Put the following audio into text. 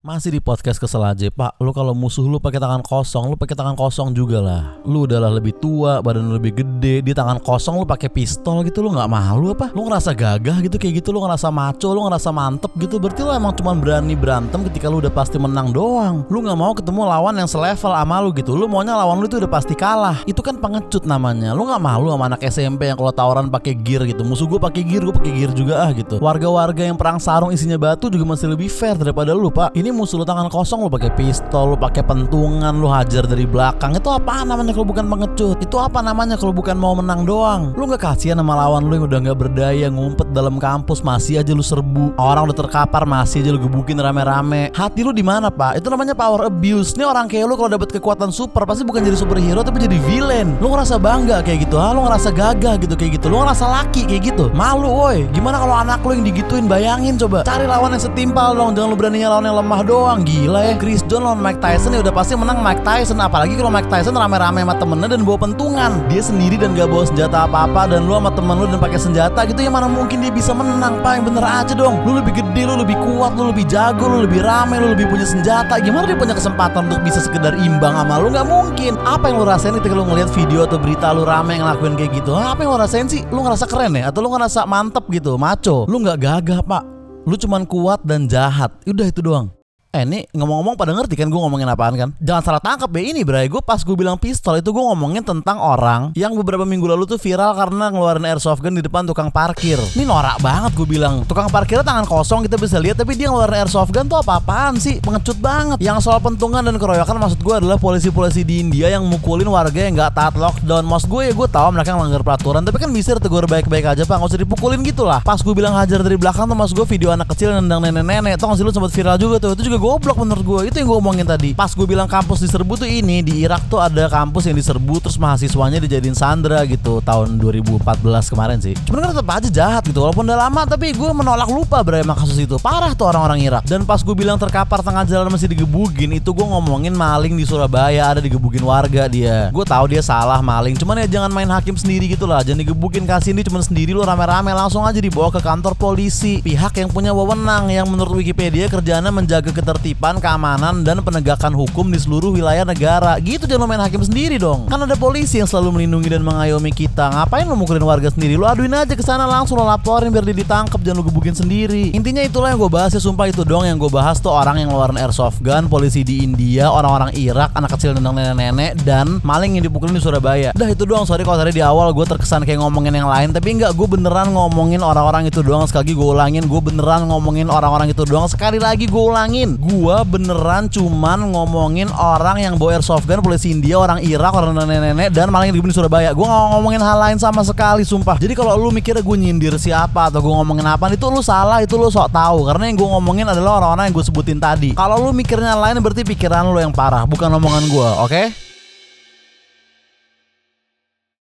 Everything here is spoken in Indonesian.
Masih di podcast kesel aja Pak. Lu kalau musuh lu pakai tangan kosong Lu pakai tangan kosong juga lah. Lu udahlah lebih tua Badan lu lebih gede Di tangan kosong lu pakai pistol gitu Lu nggak malu apa? Lu ngerasa gagah gitu Kayak gitu lu ngerasa maco Lu ngerasa mantep gitu. Berarti lu emang cuma berani berantem Ketika lu udah pasti menang doang. Lu nggak mau ketemu lawan yang selevel sama lu gitu. Lu maunya lawan lu itu udah pasti kalah. Itu kan pengecut namanya. Lu nggak malu sama anak SMP Yang kalau tawuran pakai gear gitu. Musuh gue pakai gear Gue pakai gear juga ah gitu. Warga-warga yang perang sarung isinya batu Juga masih lebih fair daripada lu pak. Ini musuh lu tangan kosong lu pakai pistol, lu pakai pentungan, lu hajar dari belakang. Itu apa namanya kalau bukan pengecut? Itu apa namanya kalau bukan mau menang doang? Lu nggak kasihan sama lawan lu yang udah nggak berdaya ngumpet dalam kampus masih aja lu serbu. Orang udah terkapar masih aja lu gebukin rame-rame. Hati lu di mana, Pak? Itu namanya power abuse. Nih orang kayak lu kalau dapat kekuatan super pasti bukan jadi superhero tapi jadi villain. Lu ngerasa bangga kayak gitu, ha? Lu ngerasa gagah gitu kayak gitu. Lu ngerasa laki kayak gitu. Malu, woi. Gimana kalau anak lu yang digituin? Bayangin coba. Cari lawan yang setimpal dong. Jangan lu beraninya lawan yang lemah doang. Gila ya Chris John lawan Mike Tyson ya udah pasti menang Mike Tyson. Apalagi kalau Mike Tyson rame-rame sama temennya dan bawa pentungan. Dia sendiri dan gak bawa senjata apa-apa dan lu sama temen lu dan pakai senjata gitu ya mana mungkin dia bisa menang pak? Yang bener aja dong. Lu lebih gede lu lebih kuat lu lebih jago lu lebih rame lu lebih punya senjata. Gimana dia punya kesempatan untuk bisa sekedar imbang sama lu? Nggak mungkin. Apa yang lu rasain ketika lu ngeliat video atau berita lu rame yang ngelakuin kayak gitu? Apa yang lu rasain sih? Lu ngerasa keren ya? Atau lu ngerasa mantep gitu? Maco? Lu nggak gagah pak? Lu cuman kuat dan jahat. Udah itu doang Eh ini ngomong-ngomong pada ngerti kan gue ngomongin apaan kan? Jangan salah tangkap ya ini Bray. Gue pas gue bilang pistol itu gue ngomongin tentang orang Yang beberapa minggu lalu tuh viral karena ngeluarin airsoft gun di depan tukang parkir. Ini norak banget gue bilang. Tukang parkirnya tangan kosong kita bisa lihat Tapi dia ngeluarin airsoft gun tuh apa-apaan sih? Pengecut banget. Yang soal pentungan dan keroyokan maksud gue adalah polisi-polisi di India Yang mukulin warga yang gak taat lockdown. Maksud gue ya gue tahu mereka ngelanggar peraturan Tapi kan bisa ditegur baik-baik aja pak. Gak usah dipukulin gitu lah. Pas gue bilang hajar dari belakang tuh maksud gue video anak kecil nendang nenek-nenek. Tuh sih lu sempat viral juga tuh? Itu juga goblok menurut gue itu yang gue omongin tadi. Pas gue bilang kampus diserbu tuh ini di Irak tuh ada kampus yang diserbu terus mahasiswanya dijadiin sandra gitu tahun 2014 kemarin sih. Cuman kan tetap aja jahat gitu walaupun udah lama tapi gue menolak lupa bre emang kasus itu. Parah tuh orang-orang Irak. Dan pas gue bilang terkapar tengah jalan masih digebugin itu gue ngomongin maling di Surabaya ada digebugin warga dia. Gue tahu dia salah maling cuman ya jangan main hakim sendiri gitu lah. Jangan digebukin kasih ini cuman sendiri lo rame-rame langsung aja dibawa ke kantor polisi. Pihak yang punya wewenang yang menurut Wikipedia kerjanya menjaga ketertiban keamanan dan penegakan hukum di seluruh wilayah negara. Gitu jangan main hakim sendiri dong. Kan ada polisi yang selalu melindungi dan mengayomi kita. Ngapain lo mukulin warga sendiri? Lo aduin aja ke sana langsung lo laporin biar dia ditangkap jangan lo gebukin sendiri. Intinya itulah yang gue bahas ya sumpah itu dong yang gue bahas tuh orang yang ngeluarin airsoft gun, polisi di India, orang-orang Irak, anak kecil dan nenek-nenek dan maling yang dipukulin di Surabaya. Dah itu doang. Sorry kalau tadi di awal gue terkesan kayak ngomongin yang lain tapi enggak gue beneran ngomongin orang-orang itu doang sekali lagi gue ulangin gue beneran ngomongin orang-orang itu doang sekali lagi gue ulangin gue beneran cuman ngomongin orang yang bawa airsoft gun polisi India orang Irak orang nenek-nenek dan malah yang di Surabaya. Gue nggak ngomongin hal lain sama sekali sumpah. Jadi kalau lu mikir gue nyindir siapa atau gue ngomongin apa itu lu salah itu lu sok tahu. Karena yang gue ngomongin adalah orang-orang yang gue sebutin tadi. Kalau lu mikirnya lain berarti pikiran lu yang parah bukan omongan gue oke? okay?